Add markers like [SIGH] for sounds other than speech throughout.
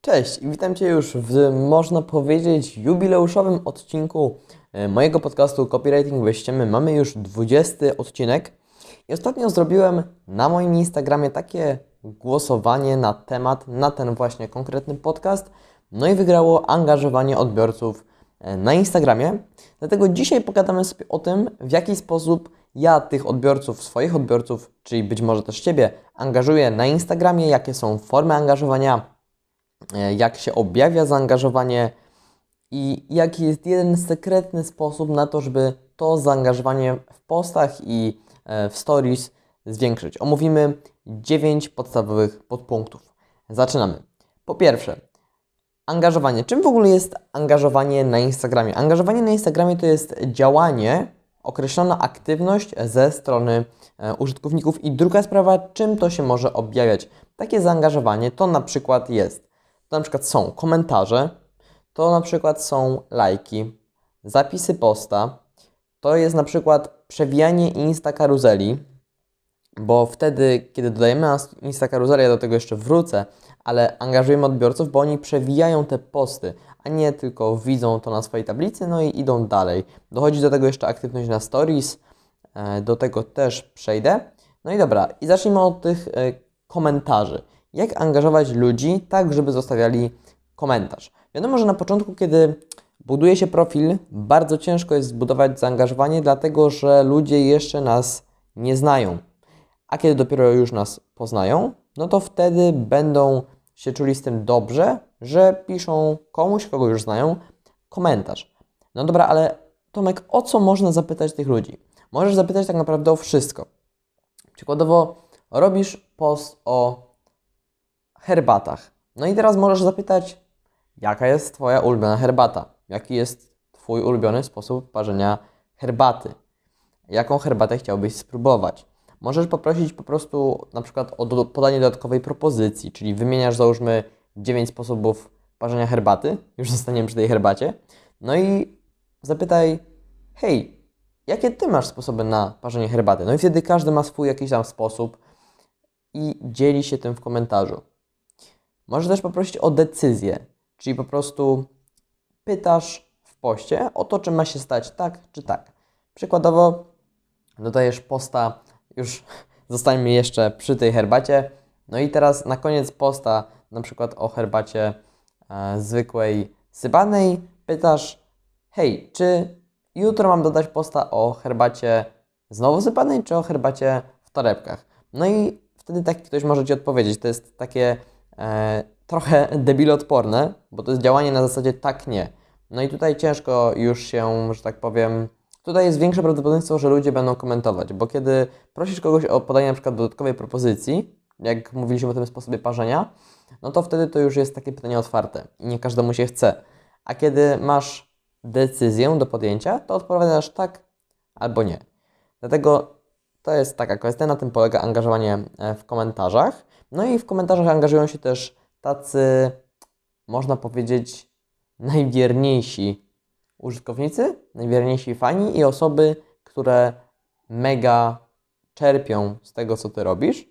Cześć i witam Cię już w, można powiedzieć, jubileuszowym odcinku e, mojego podcastu Copywriting bez ściemy. Mamy już 20 odcinek i ostatnio zrobiłem na moim Instagramie takie głosowanie na temat, na ten właśnie konkretny podcast. No i wygrało angażowanie odbiorców e, na Instagramie. Dlatego dzisiaj pogadamy sobie o tym, w jaki sposób ja tych odbiorców, swoich odbiorców, czyli być może też Ciebie, angażuję na Instagramie, jakie są formy angażowania, jak się objawia zaangażowanie i jaki jest jeden sekretny sposób na to, żeby to zaangażowanie w postach i e, w stories zwiększyć. Omówimy 9 podstawowych podpunktów. Zaczynamy. Po pierwsze, angażowanie. Czym w ogóle jest angażowanie na Instagramie? Angażowanie na Instagramie to jest działanie, określona aktywność ze strony e, użytkowników. I druga sprawa, czym to się może objawiać? Takie zaangażowanie to na przykład jest, to na przykład są komentarze, to na przykład są lajki, zapisy posta, to jest na przykład przewijanie Insta karuzeli, bo wtedy, kiedy dodajemy Insta karuzeli, ja do tego jeszcze wrócę, ale angażujemy odbiorców, bo oni przewijają te posty, a nie tylko widzą to na swojej tablicy, no i idą dalej. Dochodzi do tego jeszcze aktywność na stories, e, do tego też przejdę. No i dobra, i zacznijmy od tych e, komentarzy. Jak angażować ludzi tak, żeby zostawiali komentarz? Wiadomo, że na początku, kiedy buduje się profil, bardzo ciężko jest zbudować zaangażowanie, dlatego że ludzie jeszcze nas nie znają. A kiedy dopiero już nas poznają, no to wtedy będą się czuli z tym dobrze, że piszą komuś, kogo już znają, komentarz. No dobra, ale Tomek, o co można zapytać tych ludzi? Możesz zapytać tak naprawdę o wszystko. Przykładowo, robisz post o herbatach. No i teraz możesz zapytać, jaka jest Twoja ulubiona herbata? Jaki jest Twój ulubiony sposób parzenia herbaty? Jaką herbatę chciałbyś spróbować? Możesz poprosić po prostu na przykład o do, podanie dodatkowej propozycji, czyli wymieniasz załóżmy 9 sposobów parzenia herbaty, już zostaniemy przy tej herbacie, no i zapytaj, hej, jakie Ty masz sposoby na parzenie herbaty? No i wtedy każdy ma swój jakiś tam sposób i dzieli się tym w komentarzu. Możesz też poprosić o decyzję, czyli po prostu pytasz w poście o to, czy ma się stać tak czy tak. Przykładowo dodajesz posta już [LAUGHS] zostańmy jeszcze przy tej herbacie. No i teraz na koniec posta, na przykład o herbacie e, zwykłej sypanej, pytasz: Hej, czy jutro mam dodać posta o herbacie znowu sypanej, czy o herbacie w torebkach? No i wtedy taki ktoś może Ci odpowiedzieć. To jest takie e, trochę debilotporne, bo to jest działanie na zasadzie tak, nie. No i tutaj ciężko już się, że tak powiem, Tutaj jest większe prawdopodobieństwo, że ludzie będą komentować, bo kiedy prosisz kogoś o podanie na przykład dodatkowej propozycji, jak mówiliśmy o tym sposobie parzenia, no to wtedy to już jest takie pytanie otwarte i nie każdemu się chce. A kiedy masz decyzję do podjęcia, to odpowiadasz tak albo nie. Dlatego to jest taka kwestia, na tym polega angażowanie e, w komentarzach. No i w komentarzach angażują się też tacy, można powiedzieć, najwierniejsi użytkownicy, najwierniejsi fani i osoby, które mega czerpią z tego, co ty robisz,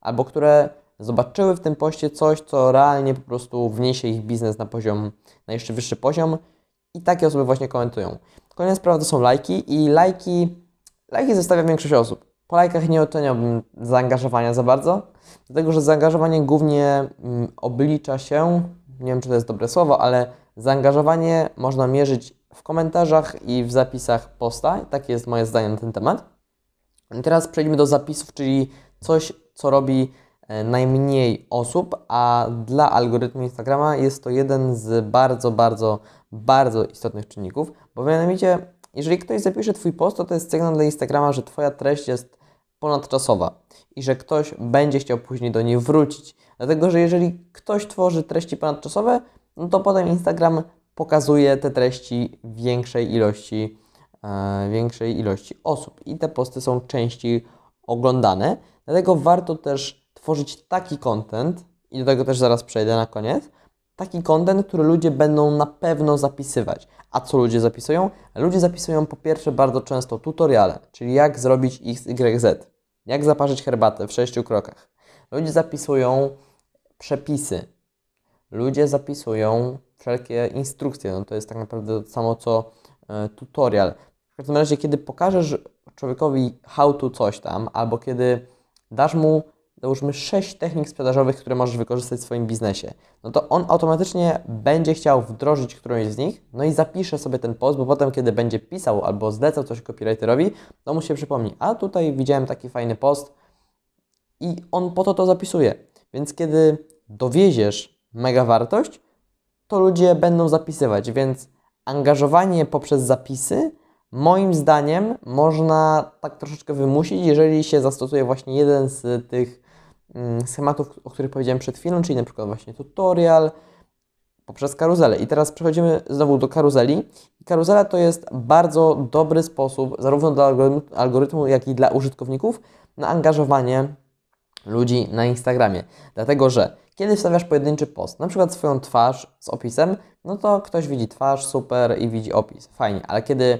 albo które zobaczyły w tym poście coś, co realnie po prostu wniesie ich biznes na poziom, na jeszcze wyższy poziom i takie osoby właśnie komentują. Kolejna sprawa to są lajki i lajki, lajki zostawia większość osób. Po lajkach nie oceniałbym zaangażowania za bardzo, dlatego że zaangażowanie głównie mm, oblicza się, nie wiem czy to jest dobre słowo, ale zaangażowanie można mierzyć w komentarzach i w zapisach posta. Takie jest moje zdanie na ten temat. I teraz przejdźmy do zapisów, czyli coś, co robi e, najmniej osób, a dla algorytmu Instagrama jest to jeden z bardzo, bardzo, bardzo istotnych czynników, bo mianowicie, jeżeli ktoś zapisze Twój post, to to jest sygnał dla Instagrama, że Twoja treść jest ponadczasowa i że ktoś będzie chciał później do niej wrócić. Dlatego, że jeżeli ktoś tworzy treści ponadczasowe, no to potem Instagram pokazuje te treści większej ilości, e, większej ilości osób i te posty są częściej oglądane. Dlatego warto też tworzyć taki content, i do tego też zaraz przejdę na koniec, taki content, który ludzie będą na pewno zapisywać. A co ludzie zapisują? Ludzie zapisują po pierwsze bardzo często tutoriale, czyli jak zrobić X, Y, Z, jak zaparzyć herbatę w sześciu krokach. Ludzie zapisują przepisy, ludzie zapisują wszelkie instrukcje. No to jest tak naprawdę to samo co e, tutorial. W każdym razie, kiedy pokażesz człowiekowi how to coś tam, albo kiedy dasz mu załóżmy 6 technik sprzedażowych, które możesz wykorzystać w swoim biznesie, no to on automatycznie będzie chciał wdrożyć którąś z nich, no i zapisze sobie ten post, bo potem, kiedy będzie pisał albo zlecał coś copywriterowi, to mu się przypomni, a tutaj widziałem taki fajny post i on po to to zapisuje. Więc kiedy dowieziesz mega wartość, to ludzie będą zapisywać, więc angażowanie poprzez zapisy moim zdaniem można tak troszeczkę wymusić, jeżeli się zastosuje właśnie jeden z tych schematów, o których powiedziałem przed chwilą, czyli na przykład właśnie tutorial poprzez karuzelę. I teraz przechodzimy znowu do karuzeli. Karuzela to jest bardzo dobry sposób, zarówno dla algorytmu, jak i dla użytkowników, na angażowanie ludzi na Instagramie. Dlatego, że kiedy wstawiasz pojedynczy post, na przykład swoją twarz z opisem, no to ktoś widzi twarz, super i widzi opis, fajnie, ale kiedy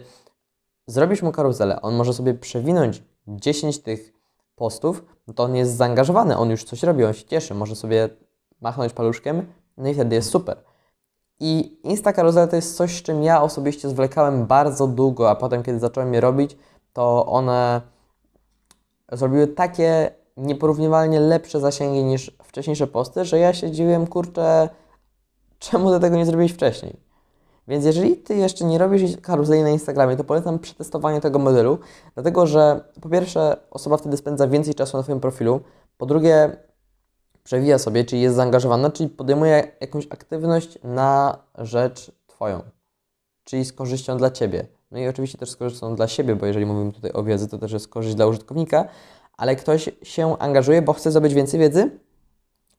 zrobisz mu karuzelę, on może sobie przewinąć 10 tych postów, no to on jest zaangażowany, on już coś robi, on się cieszy, może sobie machnąć paluszkiem, no i wtedy jest super. I Insta karuzela to jest coś, z czym ja osobiście zwlekałem bardzo długo, a potem, kiedy zacząłem je robić, to one zrobiły takie nieporównywalnie lepsze zasięgi niż wcześniejsze posty, że ja się dziwiłem, kurczę, czemu ty tego nie zrobiłeś wcześniej? Więc jeżeli Ty jeszcze nie robisz karuzeli na Instagramie, to polecam przetestowanie tego modelu, dlatego że po pierwsze osoba wtedy spędza więcej czasu na Twoim profilu, po drugie przewija sobie, czyli jest zaangażowana, czyli podejmuje jakąś aktywność na rzecz Twoją, czyli z korzyścią dla Ciebie. No i oczywiście też z korzyścią dla siebie, bo jeżeli mówimy tutaj o wiedzy, to też jest korzyść dla użytkownika, ale ktoś się angażuje, bo chce zdobyć więcej wiedzy,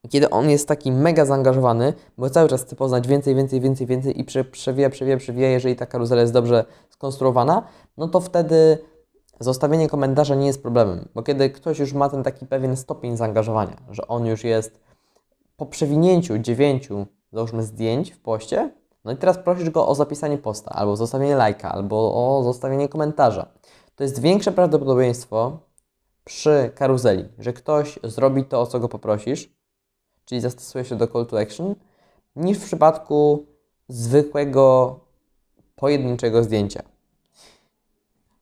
kiedy on jest taki mega zaangażowany, bo cały czas chce poznać więcej, więcej, więcej, więcej i przewija, przewija, przewija, jeżeli ta karuzela jest dobrze skonstruowana, no to wtedy zostawienie komentarza nie jest problemem, bo kiedy ktoś już ma ten taki pewien stopień zaangażowania, że on już jest po przewinięciu dziewięciu, załóżmy, zdjęć w poście, no i teraz prosisz go o zapisanie posta, albo zostawienie lajka, albo o zostawienie komentarza. To jest większe prawdopodobieństwo przy karuzeli, że ktoś zrobi to, o co go poprosisz, czyli zastosuje się do call to action, niż w przypadku zwykłego pojedynczego zdjęcia.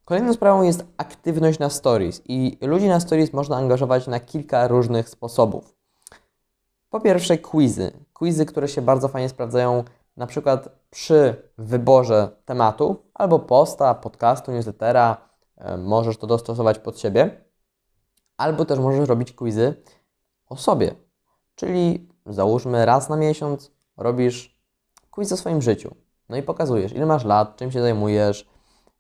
Kolejną sprawą jest aktywność na stories i ludzi na stories można angażować na kilka różnych sposobów. Po pierwsze quizy. Quizy, które się bardzo fajnie sprawdzają na przykład przy wyborze tematu albo posta, podcastu, newslettera, e, możesz to dostosować pod siebie, albo też możesz robić quizy o sobie. Czyli załóżmy raz na miesiąc robisz quiz o swoim życiu. No i pokazujesz, ile masz lat, czym się zajmujesz,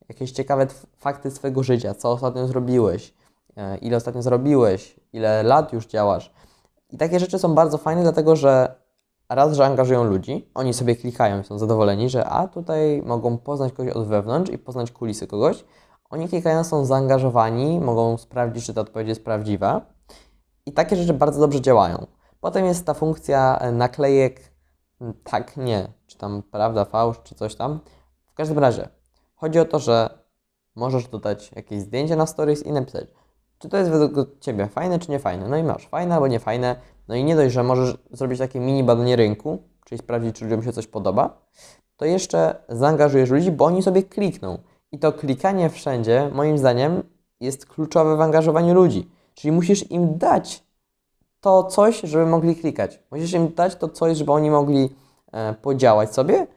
jakieś ciekawe fakty swojego życia, co ostatnio zrobiłeś, e, ile ostatnio zrobiłeś, ile lat już działasz. I takie rzeczy są bardzo fajne, dlatego że raz, że angażują ludzi, oni sobie klikają są zadowoleni, że a tutaj mogą poznać kogoś od wewnątrz i poznać kulisy kogoś. Oni klikają, są zaangażowani, mogą sprawdzić, czy ta odpowiedź jest prawdziwa. I takie rzeczy bardzo dobrze działają. Potem jest ta funkcja e, naklejek tak, nie, czy tam prawda, fałsz, czy coś tam. W każdym razie, chodzi o to, że możesz dodać jakieś zdjęcie na stories i napisać, czy to jest według Ciebie fajne, czy nie fajne. No i masz fajne albo niefajne. No i nie dość, że możesz zrobić takie mini badanie rynku, czyli sprawdzić, czy ludziom się coś podoba, to jeszcze zaangażujesz ludzi, bo oni sobie klikną. I to klikanie wszędzie, moim zdaniem, jest kluczowe w angażowaniu ludzi. Czyli musisz im dać to coś, żeby mogli klikać. Musisz im dać to coś, żeby oni mogli e, podziałać sobie,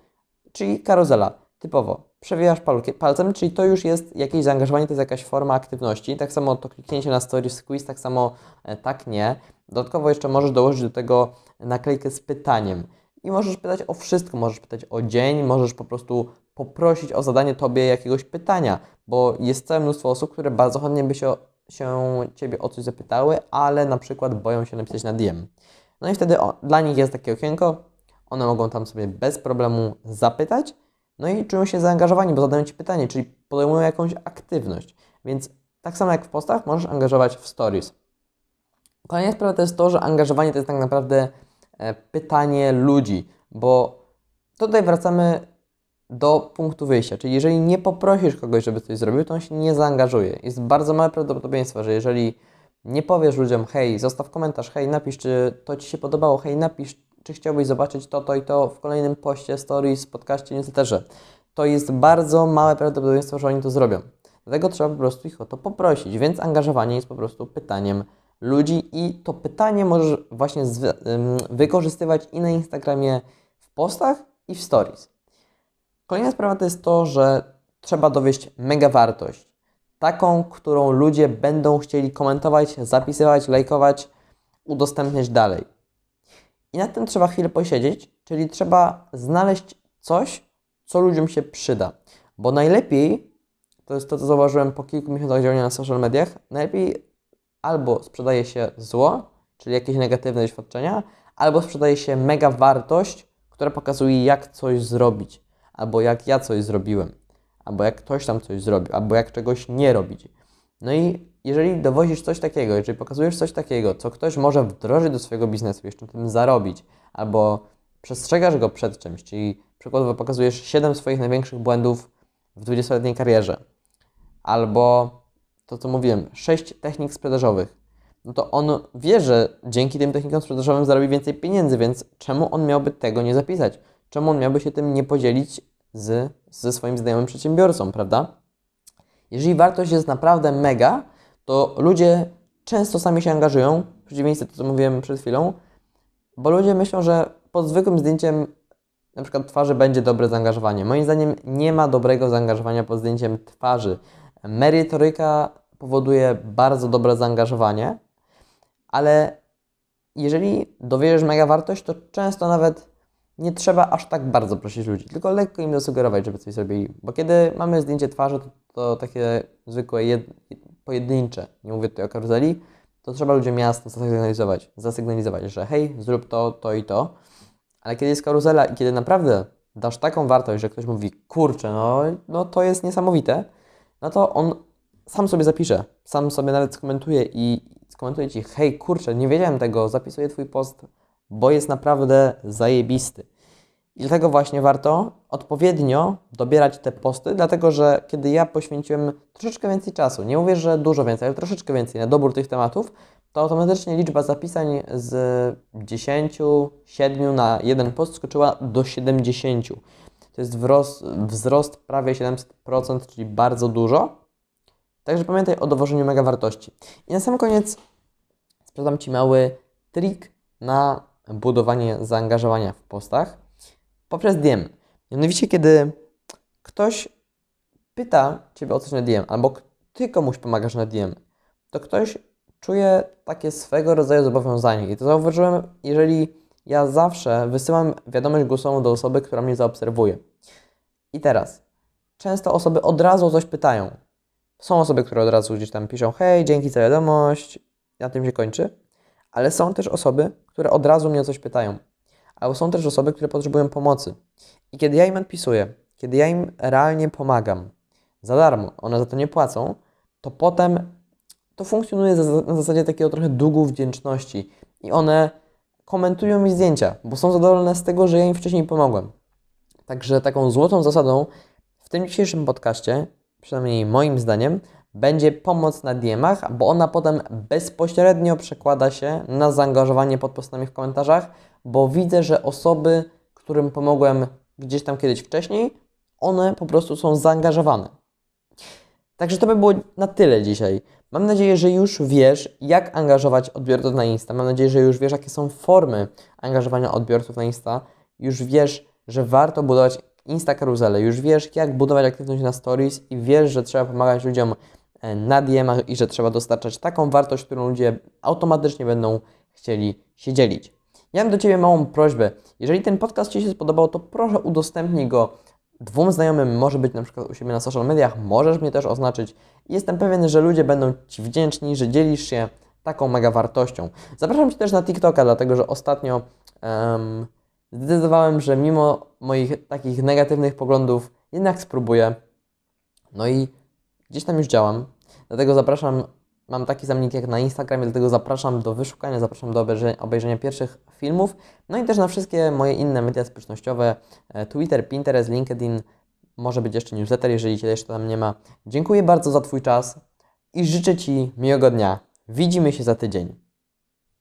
czyli karuzela, typowo. Przewijasz palcem, czyli to już jest jakieś zaangażowanie, to jest jakaś forma aktywności. Tak samo to kliknięcie na stories quiz, tak samo e, tak nie. Dodatkowo jeszcze możesz dołożyć do tego naklejkę z pytaniem. I możesz pytać o wszystko, możesz pytać o dzień, możesz po prostu poprosić o zadanie Tobie jakiegoś pytania, bo jest całe mnóstwo osób, które bardzo chętnie by się się Ciebie o coś zapytały, ale na przykład boją się napisać na DM. No i wtedy o, dla nich jest takie okienko, one mogą tam sobie bez problemu zapytać, no i czują się zaangażowani, bo zadają Ci pytanie, czyli podejmują jakąś aktywność. Więc tak samo jak w postach, możesz angażować w stories. Kolejna sprawa to jest to, że angażowanie to jest tak naprawdę e, pytanie ludzi, bo tutaj wracamy do punktu wyjścia. Czyli jeżeli nie poprosisz kogoś, żeby coś zrobił, to on się nie zaangażuje. Jest bardzo małe prawdopodobieństwo, że jeżeli nie powiesz ludziom, hej, zostaw komentarz, hej, napisz, czy to Ci się podobało, hej, napisz, czy chciałbyś zobaczyć to, to i to w kolejnym poście, stories, podcaście, newsletterze. To jest bardzo małe prawdopodobieństwo, że oni to zrobią. Dlatego trzeba po prostu ich o to poprosić, więc angażowanie jest po prostu pytaniem ludzi i to pytanie możesz właśnie wykorzystywać i na Instagramie w postach i w stories. Kolejna sprawa to jest to, że trzeba dowieść mega wartość. Taką, którą ludzie będą chcieli komentować, zapisywać, lajkować, udostępniać dalej. I nad tym trzeba chwilę posiedzieć, czyli trzeba znaleźć coś, co ludziom się przyda. Bo najlepiej, to jest to, co zauważyłem po kilku miesiącach działania na social mediach, najlepiej albo sprzedaje się zło, czyli jakieś negatywne doświadczenia, albo sprzedaje się mega wartość, która pokazuje, jak coś zrobić, albo jak ja coś zrobiłem, albo jak ktoś tam coś zrobił, albo jak czegoś nie robić. No i jeżeli dowozisz coś takiego, jeżeli pokazujesz coś takiego, co ktoś może wdrożyć do swojego biznesu, jeszcze tym zarobić, albo przestrzegasz go przed czymś, czyli przykładowo pokazujesz 7 swoich największych błędów w 20-letniej karierze, albo to, co mówiłem, 6 technik sprzedażowych, no to on wie, że dzięki tym technikom sprzedażowym zarobi więcej pieniędzy, więc czemu on miałby tego nie zapisać? Czemu on miałby się tym nie podzielić z, ze swoim znajomym przedsiębiorcą, prawda? Jeżeli wartość jest naprawdę mega, to ludzie często sami się angażują, w przeciwieństwie do tego, co mówiłem przed chwilą, bo ludzie myślą, że pod zwykłym zdjęciem na przykład twarzy będzie dobre zaangażowanie. Moim zdaniem nie ma dobrego zaangażowania pod zdjęciem twarzy. Merytoryka powoduje bardzo dobre zaangażowanie, ale jeżeli dowierzysz mega wartość, to często nawet nie trzeba aż tak bardzo prosić ludzi, tylko lekko im zasugerować, żeby coś zrobili. Bo kiedy mamy zdjęcie twarzy, to, to takie zwykłe, jed, pojedyncze, nie mówię tutaj o karuzeli, to trzeba ludziom jasno zasygnalizować, zasygnalizować, że hej, zrób to, to i to. Ale kiedy jest karuzela i kiedy naprawdę dasz taką wartość, że ktoś mówi, kurczę, no, no to jest niesamowite, no to on sam sobie zapisze, sam sobie nawet skomentuje i skomentuje Ci, hej, kurczę, nie wiedziałem tego, zapisuję Twój post, bo jest naprawdę zajebisty. I dlatego właśnie warto odpowiednio dobierać te posty, dlatego że kiedy ja poświęciłem troszeczkę więcej czasu, nie mówię, że dużo więcej, ale troszeczkę więcej na dobór tych tematów, to automatycznie liczba zapisań z 10, 7 na jeden post skoczyła do 70. To jest wzrost, wzrost prawie 700%, czyli bardzo dużo. Także pamiętaj o dowożeniu mega wartości. I na sam koniec sprzedam Ci mały trik na budowanie zaangażowania w postach poprzez DM. Mianowicie, kiedy ktoś pyta Ciebie o coś na DM, albo Ty komuś pomagasz na DM, to ktoś czuje takie swego rodzaju zobowiązanie. I to zauważyłem, jeżeli ja zawsze wysyłam wiadomość głosową do osoby, która mnie zaobserwuje. I teraz, często osoby od razu o coś pytają. Są osoby, które od razu gdzieś tam piszą, hej, dzięki za wiadomość, na tym się kończy. Ale są też osoby, które od razu mnie o coś pytają. Ale są też osoby, które potrzebują pomocy. I kiedy ja im odpisuję, kiedy ja im realnie pomagam, za darmo, one za to nie płacą, to potem to funkcjonuje na zasadzie takiego trochę długu wdzięczności. I one komentują mi zdjęcia, bo są zadowolone z tego, że ja im wcześniej pomogłem. Także taką złotą zasadą w tym dzisiejszym podcaście, przynajmniej moim zdaniem, będzie pomoc na DM-ach, bo ona potem bezpośrednio przekłada się na zaangażowanie pod postami w komentarzach, bo widzę, że osoby, którym pomogłem gdzieś tam kiedyś wcześniej, one po prostu są zaangażowane. Także to by było na tyle dzisiaj. Mam nadzieję, że już wiesz, jak angażować odbiorców na Insta. Mam nadzieję, że już wiesz, jakie są formy angażowania odbiorców na Insta. Już wiesz, że warto budować Insta karuzele. Już wiesz, jak budować aktywność na stories i wiesz, że trzeba pomagać ludziom na dm i że trzeba dostarczać taką wartość, którą ludzie automatycznie będą chcieli się dzielić. Ja mam do Ciebie małą prośbę. Jeżeli ten podcast Ci się spodobał, to proszę udostępnij go dwóm znajomym, może być na przykład u siebie na social mediach, możesz mnie też oznaczyć. Jestem pewien, że ludzie będą Ci wdzięczni, że dzielisz się taką mega wartością. Zapraszam Cię też na TikToka, dlatego że ostatnio um, zdecydowałem, że mimo moich takich negatywnych poglądów jednak spróbuję. No i gdzieś tam już działam. Dlatego zapraszam Mam taki zamnik jak na Instagramie, dlatego zapraszam do wyszukania, zapraszam do obejrzenia, pierwszych filmów. No i też na wszystkie moje inne media społecznościowe, e, Twitter, Pinterest, LinkedIn, może być jeszcze newsletter, jeżeli Cię jeszcze tam nie ma. Dziękuję bardzo za Twój czas i życzę Ci miłego dnia. Widzimy się za tydzień.